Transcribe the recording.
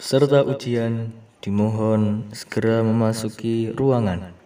peserta ujian dimohon segera memasuki ruangan.